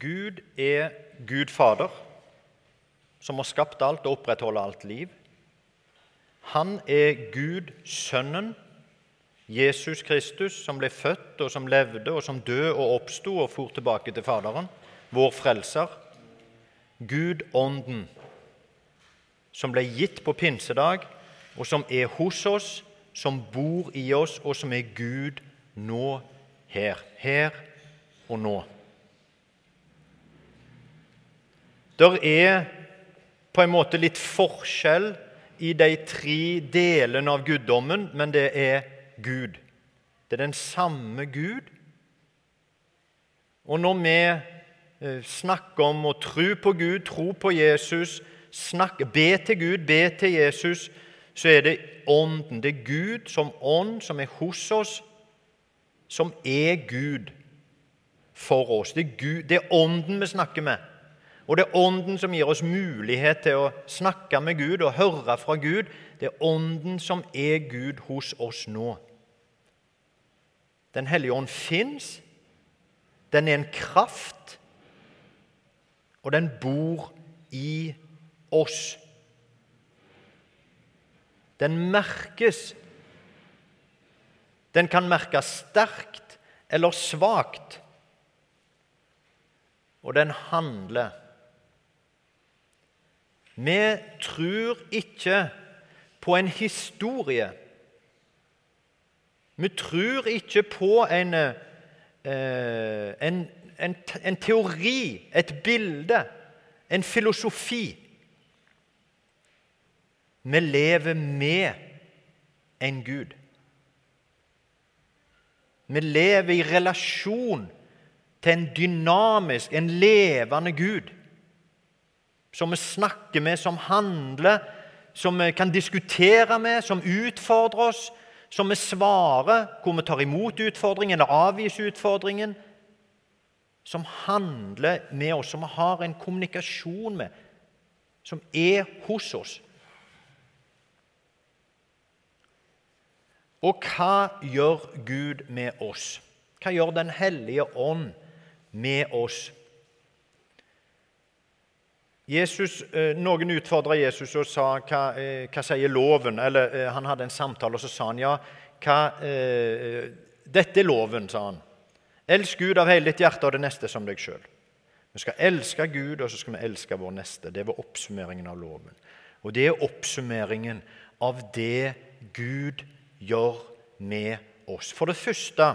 Gud er Gud Fader, som har skapt alt og opprettholder alt liv. Han er Gud Sønnen, Jesus Kristus, som ble født og som levde og som døde og oppsto og for tilbake til Faderen, vår frelser. Gud Ånden, som ble gitt på pinsedag, og som er hos oss, som bor i oss, og som er Gud nå, her. Her og nå. Der er på en måte litt forskjell i de tre delene av guddommen, men det er Gud. Det er den samme Gud. Og når vi eh, snakker om å tro på Gud, tro på Jesus, snakke, be til Gud, be til Jesus, så er det Ånden. Det er Gud som ånd, som er hos oss, som er Gud for oss. Det er, Gud, det er Ånden vi snakker med. Og det er Ånden som gir oss mulighet til å snakke med Gud og høre fra Gud. Det er Ånden som er Gud hos oss nå. Den hellige ånd fins. Den er en kraft, og den bor i oss. Den merkes. Den kan merkes sterkt eller svakt, og den handler. Vi tror ikke på en historie. Vi tror ikke på en, eh, en, en, en teori, et bilde, en filosofi. Vi lever med en Gud. Vi lever i relasjon til en dynamisk, en levende Gud som vi snakker med, som handler, som vi kan diskutere med, som utfordrer oss, som vi svarer, hvor vi tar imot utfordringen eller avviser utfordringen. Som handler med oss, som vi har en kommunikasjon med, som er hos oss. Og hva gjør Gud med oss? Hva gjør Den hellige ånd med oss? Jesus, eh, noen utfordra Jesus og sa hva, eh, hva sier loven? Eller eh, Han hadde en samtale, og så sa han ja, hva, eh, dette er loven, sa han. Elsk Gud av hele ditt hjerte og det neste som deg sjøl. Vi skal elske Gud, og så skal vi elske vår neste. Det var oppsummeringen av loven. Og det er oppsummeringen av det Gud gjør med oss. For det første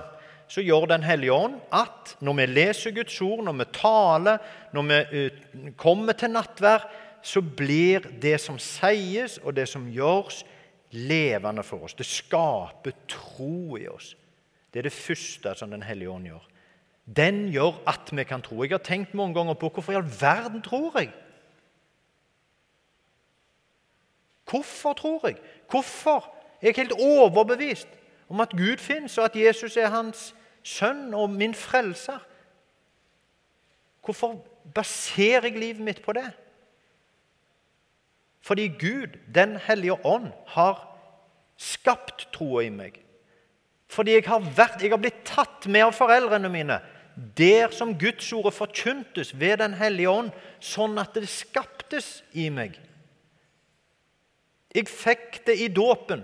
så gjør Den hellige ånd at når vi leser Guds ord, når vi taler, når vi eh, kommer til nattvær, så blir det som sies, og det som gjøres, levende for oss. Det skaper tro i oss. Det er det første som Den hellige ånd gjør. Den gjør at vi kan tro. Jeg har tenkt mange ganger på hvorfor i all verden tror jeg? Hvorfor tror jeg? Hvorfor er jeg helt overbevist om at Gud fins, og at Jesus er hans sønn og min frelser. Hvorfor baserer jeg livet mitt på det? Fordi Gud, Den hellige ånd, har skapt troa i meg. Fordi jeg har, vært, jeg har blitt tatt med av foreldrene mine der som Guds ordet forkyntes ved Den hellige ånd, sånn at det skaptes i meg. Jeg fikk det i dåpen.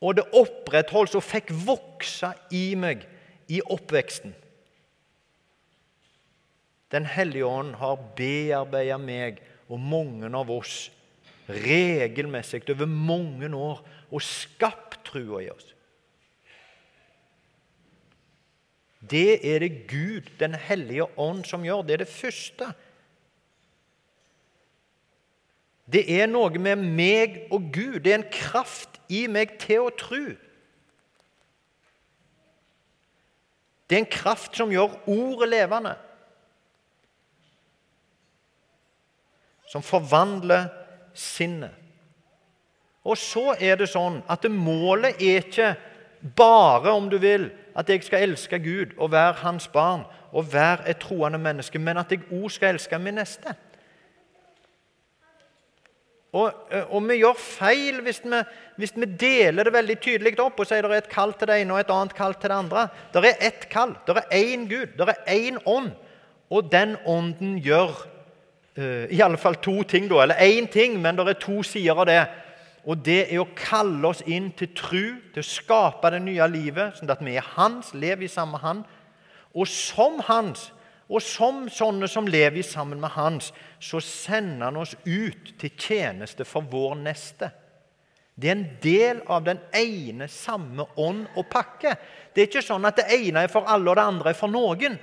Og det opprettholdt og fikk vokse i meg i oppveksten. Den hellige ånd har bearbeidet meg og mange av oss regelmessig over mange år og skapt trua i oss. Det er det Gud, Den hellige ånd, som gjør. Det er det første. Det er noe med meg og Gud. Det er en kraft i meg til å tro. Det er en kraft som gjør ordet levende. Som forvandler sinnet. Og så er det sånn at målet er ikke bare, om du vil, at jeg skal elske Gud og være hans barn og være et troende menneske, men at jeg òg skal elske min neste. Og, eh, og, vi gjør feil hvis vi, hvis vi, deler det veldig tydelig opp og sier det er et kall til det ene og et annet kall til det andre. Det er ett kall, det er én Gud, det er én ånd. Og den ånden gjør uh, fall to ting, da, eller én ting, men det er to sider av det. Og det er å kalle oss inn til tru, til å skape det nye livet, sånn at vi er hans, lever i samme hand, han. Og som hans, og som sånne som lever sammen med hans, så sender han oss ut til tjeneste for vår neste. Det er en del av den ene, samme ånd og pakke. Det er ikke sånn at det ene er for alle, og det andre er for noen.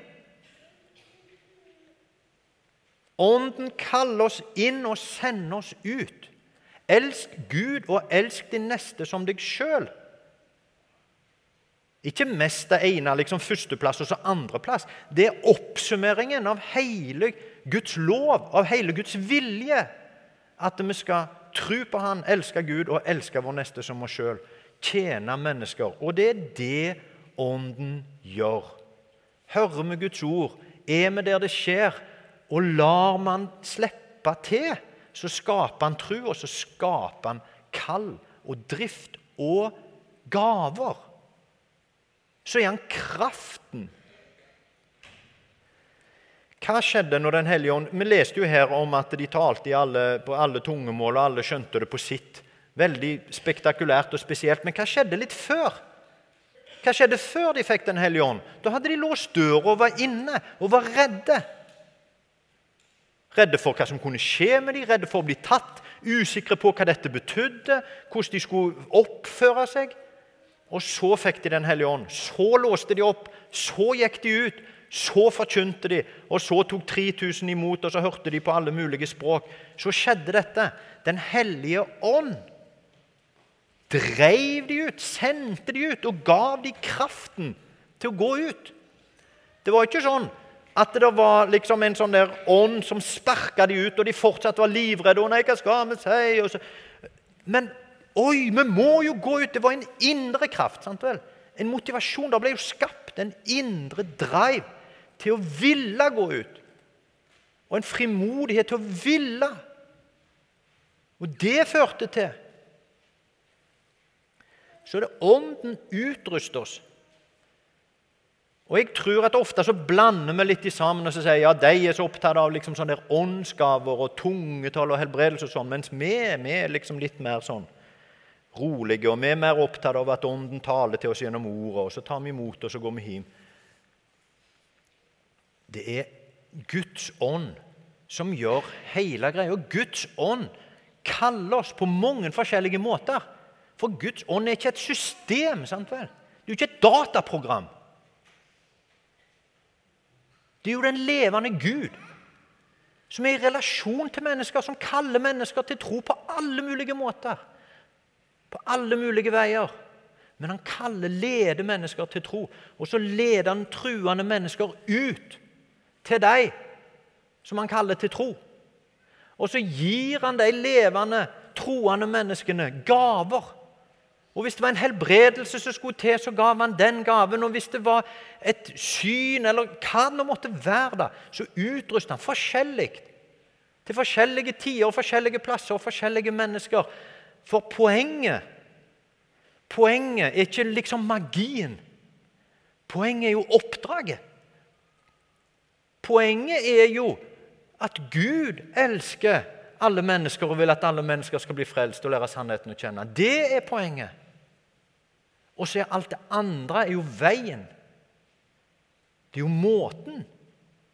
Ånden kaller oss inn og sender oss ut. Elsk Gud og elsk din neste som deg sjøl. Ikke mest det ene, liksom førsteplass og så andreplass. Det er oppsummeringen av hele Guds lov, av hele Guds vilje. At vi skal tro på Han, elske Gud og elske vår neste som oss sjøl. Tjene mennesker. Og det er det Ånden gjør. Hører vi Guds ord, er vi der det skjer, og lar man slippe til, så skaper han tro, og så skaper han kall og drift og gaver. Så er han kraften. Hva skjedde når Den hellige ånd Vi leste jo her om at de talte alle, på alle tungemål, og alle skjønte det på sitt. Veldig spektakulært og spesielt. Men hva skjedde litt før? Hva skjedde før de fikk Den hellige ånd? Da hadde de låst døra og var inne og var redde. Redde for hva som kunne skje med dem, redde for å bli tatt, usikre på hva dette betydde, hvordan de skulle oppføre seg. Og så fikk de Den hellige ånd. Så låste de opp. Så gikk de ut. Så forkynte de. Og så tok 3000 imot, og så hørte de på alle mulige språk. Så skjedde dette. Den hellige ånd dreiv de ut, sendte de ut og gav de kraften til å gå ut. Det var ikke sånn at det var liksom en sånn der ånd som sparka de ut, og de fortsatt var livredde. og nei, hva skal vi si? Men oi, vi må jo gå ut! Det var en indre kraft. sant vel? En motivasjon. Det ble jo skapt en indre drive til å ville gå ut. Og en frimodighet til å ville. Og det førte til Så er det Ånden utruster oss og jeg tror at Ofte så blander vi litt sammen og så sier ja, de er så opptatt av liksom sånne åndsgaver og tungetall og helbredelse, og sånn, mens vi, vi, er liksom litt mer sånn rolige. og Vi er mer opptatt av at Ånden taler til oss gjennom ordet, og så tar vi imot og så går vi hjem. Det er Guds ånd som gjør hele greia. Og Guds ånd kaller oss på mange forskjellige måter. For Guds ånd er ikke et system. sant vel? Det er jo ikke et dataprogram. Det er jo den levende Gud som er i relasjon til mennesker, som kaller mennesker til tro på alle mulige måter. På alle mulige veier. Men han kaller, leder mennesker til tro. Og så leder han truende mennesker ut til deg som han kaller til tro. Og så gir han de levende, troende menneskene gaver og Hvis det var en helbredelse som skulle til, så gav han den gaven. Og hvis det var et syn, eller hva det måtte være, da, så utrustet han forskjellig. Til forskjellige tider, forskjellige plasser og forskjellige mennesker. For poenget Poenget er ikke liksom magien. Poenget er jo oppdraget. Poenget er jo at Gud elsker alle mennesker og vil at alle mennesker skal bli frelst og lære sannheten å kjenne. Det er poenget. Og så er alt det andre er jo veien. Det er jo måten.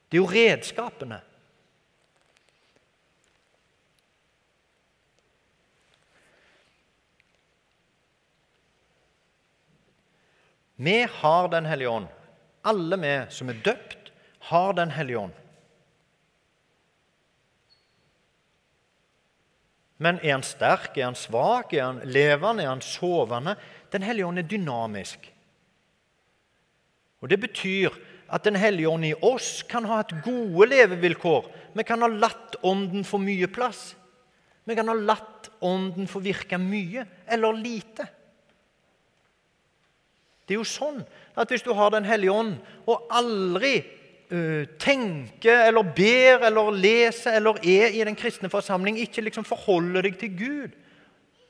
Det er jo redskapene. Vi har Den hellige ånd. Alle vi som er døpt, har Den hellige ånd. Men er han sterk, er han svak, er han levende, er han sovende? Den hellige ånd er dynamisk. Og Det betyr at Den hellige ånd i oss kan ha hatt gode levevilkår. Vi kan ha latt Ånden få mye plass. Vi kan ha latt Ånden få virke mye eller lite. Det er jo sånn at hvis du har Den hellige ånd og aldri tenker eller ber eller leser eller er i den kristne forsamling, ikke liksom forholder deg til Gud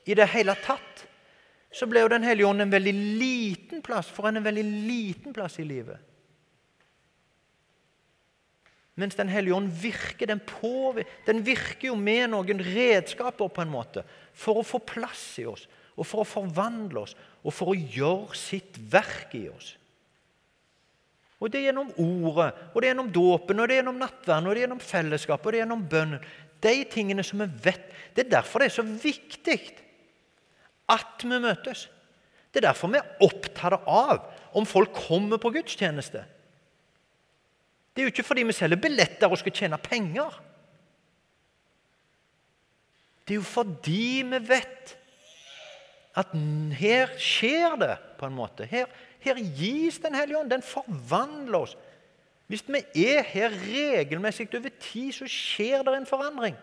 i det hele tatt, så ble jo Den hellige ånd en veldig liten plass for en, en veldig liten plass i livet. Mens Den hellige ånd virker. Den, den virker jo med noen redskaper på en måte for å få plass i oss, og for å forvandle oss, og for å gjøre sitt verk i oss. Og Det er gjennom ordet, og det er gjennom dåpen, og det er gjennom nattverden, og det er gjennom fellesskapet, og det er gjennom bønnen. De tingene som vi vet. Det er derfor det er så viktig at vi møtes. Det er derfor vi er opptatt av om folk kommer på gudstjeneste. Det er jo ikke fordi vi selger billetter og skal tjene penger. Det er jo fordi vi vet at her skjer det på en måte. Her, her gis Den hellige ånd. Den forvandler oss. Hvis vi er her regelmessig over tid, så skjer det en forandring.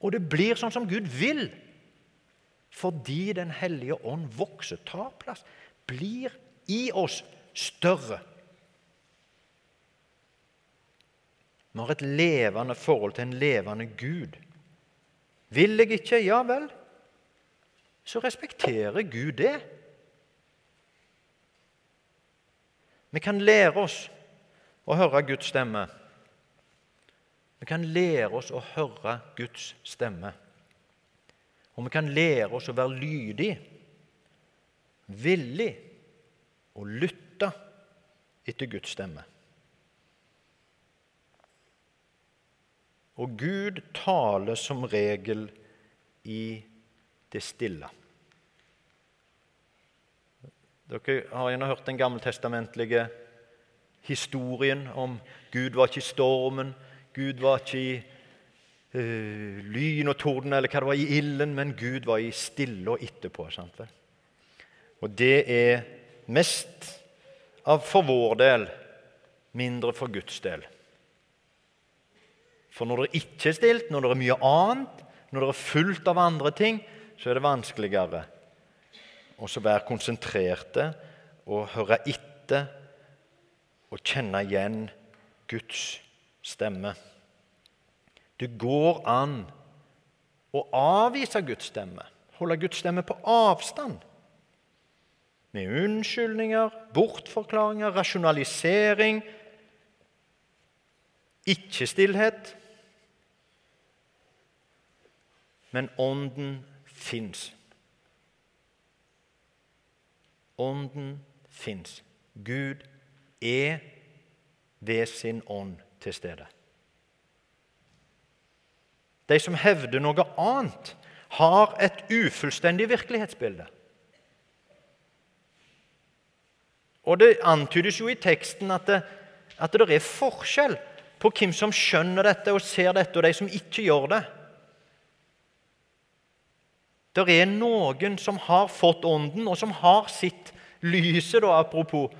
Og det blir sånn som Gud vil. Fordi Den hellige ånd vokser, tar plass, blir i oss større. Vi har et levende forhold til en levende Gud. Vil jeg ikke? Ja vel. Så respekterer Gud det. Vi kan lære oss å høre Guds stemme. Vi kan lære oss å høre Guds stemme. Og vi kan lære oss å være lydig, villig og lytte etter Guds stemme. Og Gud taler som regel i det stille. Dere har gjerne hørt den gammeltestamentlige historien om Gud var ikke i stormen, Gud var ikke i uh, lyn og torden eller hva det var, i ilden, men Gud var i stille og etterpå. Sant? Og det er mest av for vår del, mindre for Guds del. For når det ikke er stilt, når det er mye annet, når det er fullt av andre ting, så er det vanskeligere å være konsentrerte og høre etter og kjenne igjen Guds stemme. Det går an å avvise Guds stemme, holde Guds stemme på avstand. Med unnskyldninger, bortforklaringer, rasjonalisering, ikke-stillhet. Men Ånden fins. Ånden fins. Gud er ved sin ånd til stede. De som hevder noe annet, har et ufullstendig virkelighetsbilde. Og Det antydes jo i teksten at det, at det er forskjell på hvem som skjønner dette og ser dette, og de som ikke gjør det. Det er noen som har fått Ånden, og som har sitt lyset, da, apropos,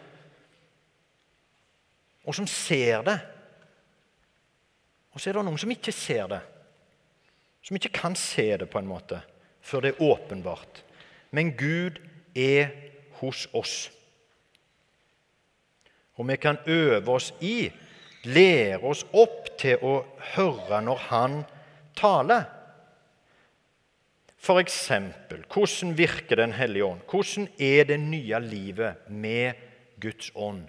og som ser det. Og så er det noen som ikke ser det, som ikke kan se det på en måte før det er åpenbart. Men Gud er hos oss. Og vi kan øve oss i, lære oss opp til å høre når Han taler. F.eks.: Hvordan virker Den hellige ånd? Hvordan er det nye livet med Guds ånd?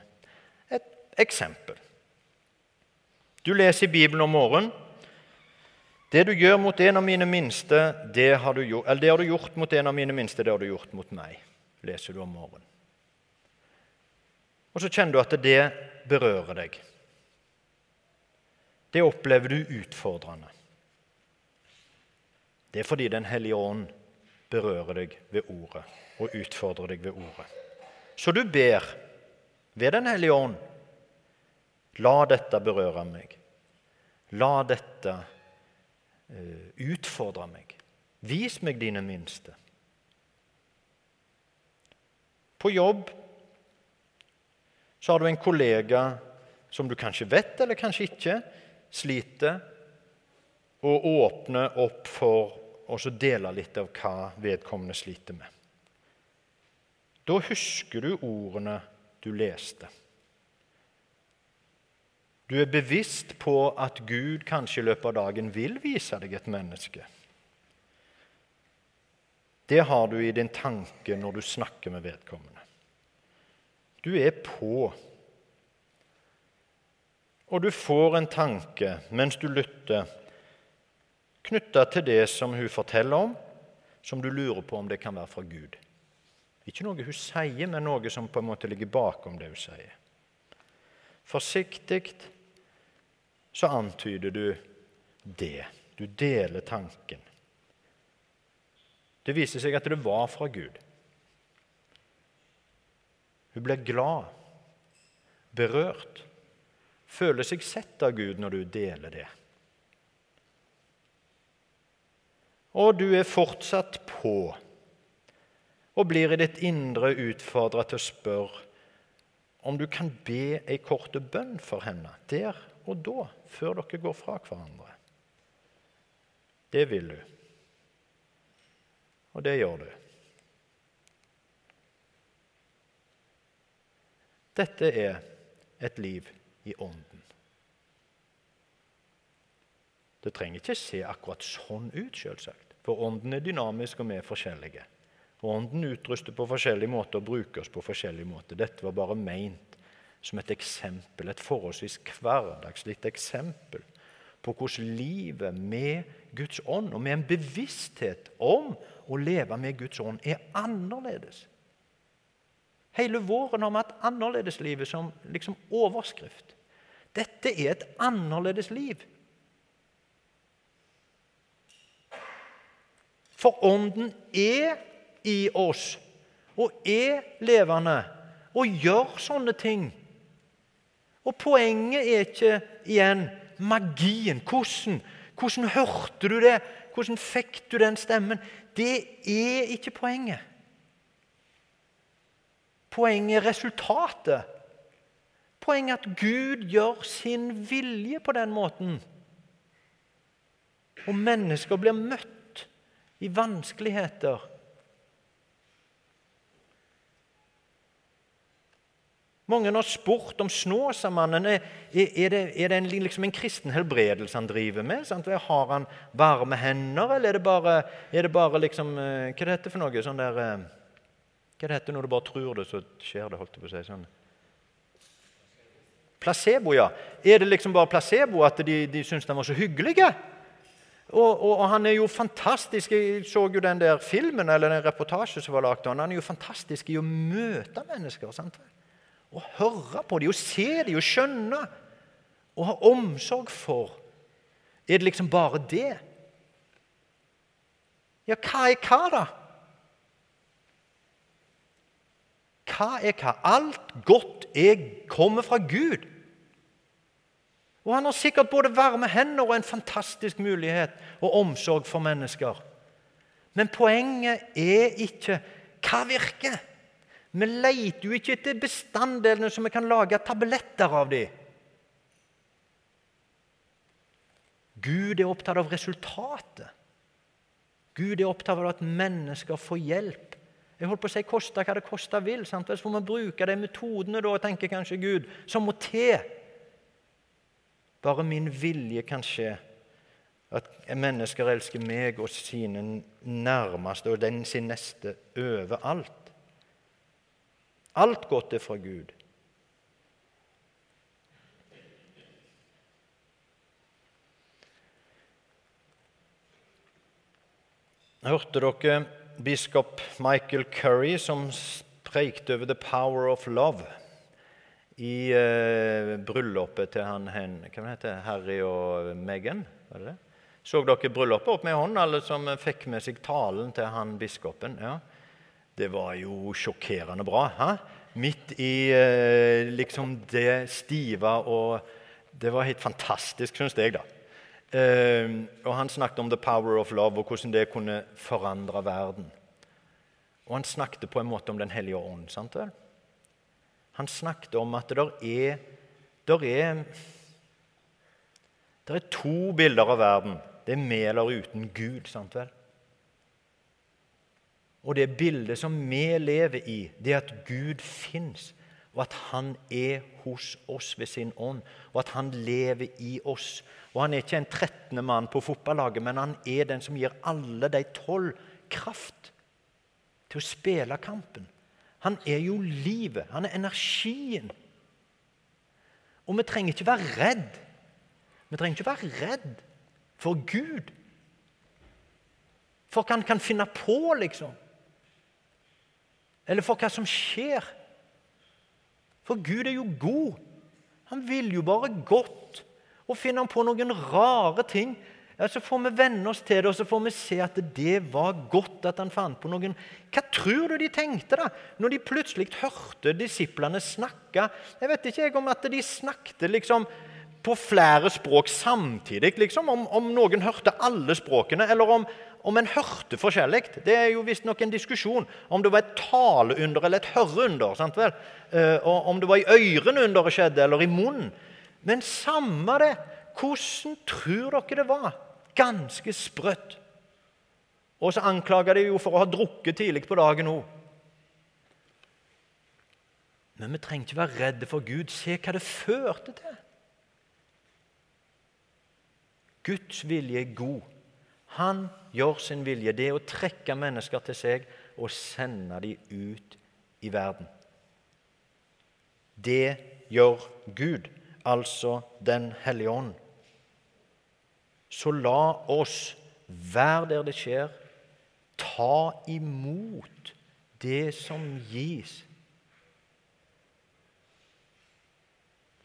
Et eksempel. Du leser i Bibelen om morgenen. Det du gjør mot en av mine minste, det har du gjort, det har du gjort mot en av mine minste, det har du gjort mot meg, leser du om morgenen. Og så kjenner du at det berører deg. Det opplever du utfordrende. Det er fordi Den hellige ånd berører deg ved ordet og utfordrer deg ved ordet. Så du ber ved Den hellige ånd La dette berøre meg. La dette uh, utfordre meg. Vis meg dine minste. På jobb så har du en kollega som du kanskje vet eller kanskje ikke sliter, og åpner opp for og så dele litt av hva vedkommende sliter med. Da husker du ordene du leste. Du er bevisst på at Gud kanskje i løpet av dagen vil vise deg et menneske. Det har du i din tanke når du snakker med vedkommende. Du er på. og du får en tanke mens du lytter, knytta til det som hun forteller om, som du lurer på om det kan være fra Gud. Ikke noe hun sier, men noe som på en måte ligger bakom det hun sier. Forsiktig så antyder du det. Du deler tanken. Det viser seg at det var fra Gud. Hun blir glad, berørt, føler seg sett av Gud når du deler det. Og du er fortsatt på og blir i ditt indre utfordra til å spørre om du kan be ei korte bønn for henne der og da, før dere går fra hverandre. Det vil du. Og det gjør du. Dette er et liv i Ånden. Det trenger ikke se akkurat sånn ut, selvsagt. For Ånden er dynamisk, og vi er forskjellige. Og Ånden utruster på forskjellige måter og bruker oss på forskjellige måter. Dette var bare meint som et eksempel, et forholdsvis hverdagslig eksempel på hvordan livet med Guds ånd, og med en bevissthet om å leve med Guds ånd, er annerledes. Hele våren har vi hatt annerledeslivet som liksom overskrift. Dette er et annerledes liv. For Ånden er i oss og er levende og gjør sånne ting. Og poenget er ikke igjen magien. Hvordan, hvordan hørte du det? Hvordan fikk du den stemmen? Det er ikke poenget. Poenget er resultatet. Poenget er at Gud gjør sin vilje på den måten. Og mennesker blir møtt i vanskeligheter. Mange har spurt om Snåsamannen er, er, det, er det en, liksom en kristen helbredelse han driver med. Sant? Har han varme hender, eller er det bare, er det bare liksom, eh, Hva er dette for noe? sånn der, eh, hva det heter når du bare tror det, så skjer det? holdt jeg på å si sånn. Placebo, ja. Er det liksom bare placebo at de, de syns den var så hyggelig? Og, og, og, han er jo fantastisk. Jeg så jo den der filmen eller den reportasjen som var laget. Han er jo fantastisk i å møte mennesker. sant? Å høre på dem, å se dem, å skjønne. Å ha omsorg for. Er det liksom bare det? Ja, hva er hva, da? Hva er hva? Alt godt er, kommer fra Gud. Og han har sikkert både varme hender og en fantastisk mulighet og omsorg for mennesker. Men poenget er ikke hva virker. Vi leter jo ikke etter bestanddelene som vi kan lage tabletter av dem. Gud er opptatt av resultatet. Gud er opptatt av at mennesker får hjelp jeg holdt på å si koste hva det koste vil. Sant? Så får vi bruke de metodene da, tenker kanskje Gud, som må til. Bare min vilje kan skje. At mennesker elsker meg og sine nærmeste og den sin neste overalt. Alt godt er fra Gud. Hørte dere biskop Michael Curry som preikte over 'The Power of Love' i eh, bryllupet til han hen, hva heter Harry og Meghan. var det det? Så dere bryllupet opp med hånd, alle som fikk med seg talen til han biskopen? Ja. Det var jo sjokkerende bra. Ha? Midt i eh, liksom det stive og Det var helt fantastisk, syns jeg, da. Ehm, og Han snakket om 'the power of love' og hvordan det kunne forandre verden. Og han snakket på en måte om Den hellige ånd. sant vel? Han snakket om at det er, der er, der er to bilder av verden. Det er med eller uten Gud. sant vel? Og det bildet som vi lever i, det er at Gud fins, og at Han er hos oss ved sin ånd, og at Han lever i oss. Og han er ikke en 13. mann på fotballaget, men han er den som gir alle de tolv kraft til å spille kampen. Han er jo livet. Han er energien. Og vi trenger ikke være redd. Vi trenger ikke være redd for Gud. For hva han kan finne på, liksom. Eller for hva som skjer. For Gud er jo god. Han vil jo bare godt. Og finner han på noen rare ting, ja, så får vi venne oss til det, og så får vi se at det var godt at han fant på noen Hva tror du de tenkte da, når de plutselig hørte disiplene snakke? Jeg vet ikke om at de snakket liksom på flere språk samtidig, liksom, om, om noen hørte alle språkene, eller om, om en hørte forskjellig. Det er jo visstnok en diskusjon om det var et taleunder eller et høreunder. sant vel? Eh, og om det var i ørene underet skjedde, eller i munnen. Men samme det. Hvordan tror dere det var? Ganske sprøtt. Og så anklager de jo for å ha drukket tidlig på dagen òg. Men vi trenger ikke være redde for Gud. Se hva det førte til. Guds vilje er god. Han gjør sin vilje. Det er å trekke mennesker til seg og sende dem ut i verden. Det gjør Gud, altså Den hellige ånd. Så la oss være der det skjer, ta imot det som gis.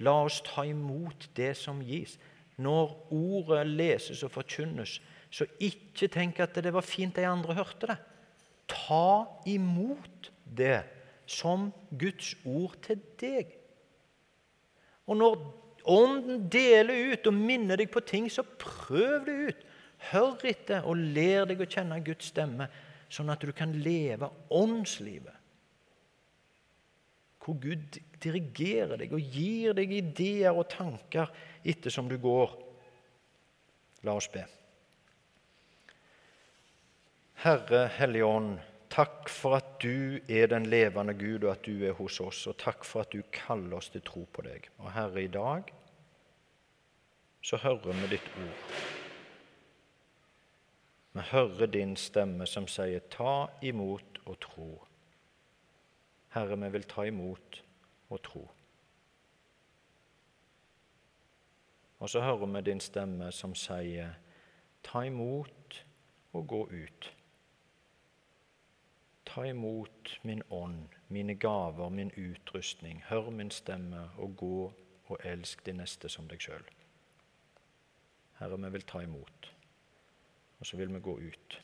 La oss ta imot det som gis. Når ordet leses og forkynnes, så ikke tenk at det var fint de andre hørte det. Ta imot det som Guds ord til deg. Og når Ånden deler ut og minner deg på ting, så prøv det ut. Hør etter og lær deg å kjenne Guds stemme, sånn at du kan leve åndslivet. Hvor Gud dirigerer deg og gir deg ideer og tanker etter som du går. La oss be. Herre Hellige Ånd, Takk for at du er den levende Gud, og at du er hos oss. Og takk for at du kaller oss til tro på deg. Og Herre, i dag så hører vi ditt ord. Vi hører din stemme som sier 'ta imot og tro'. Herre, vi vil ta imot og tro. Og så hører vi din stemme som sier 'ta imot og gå ut'. Ta imot min ånd, mine gaver, min utrustning. Hør min stemme, og gå og elsk de neste som deg sjøl. Herre, vi vil ta imot, og så vil vi gå ut.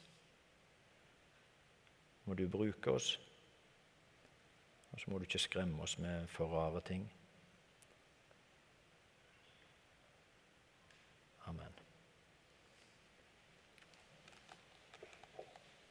Må du bruke oss, og så må du ikke skremme oss med for rare ting.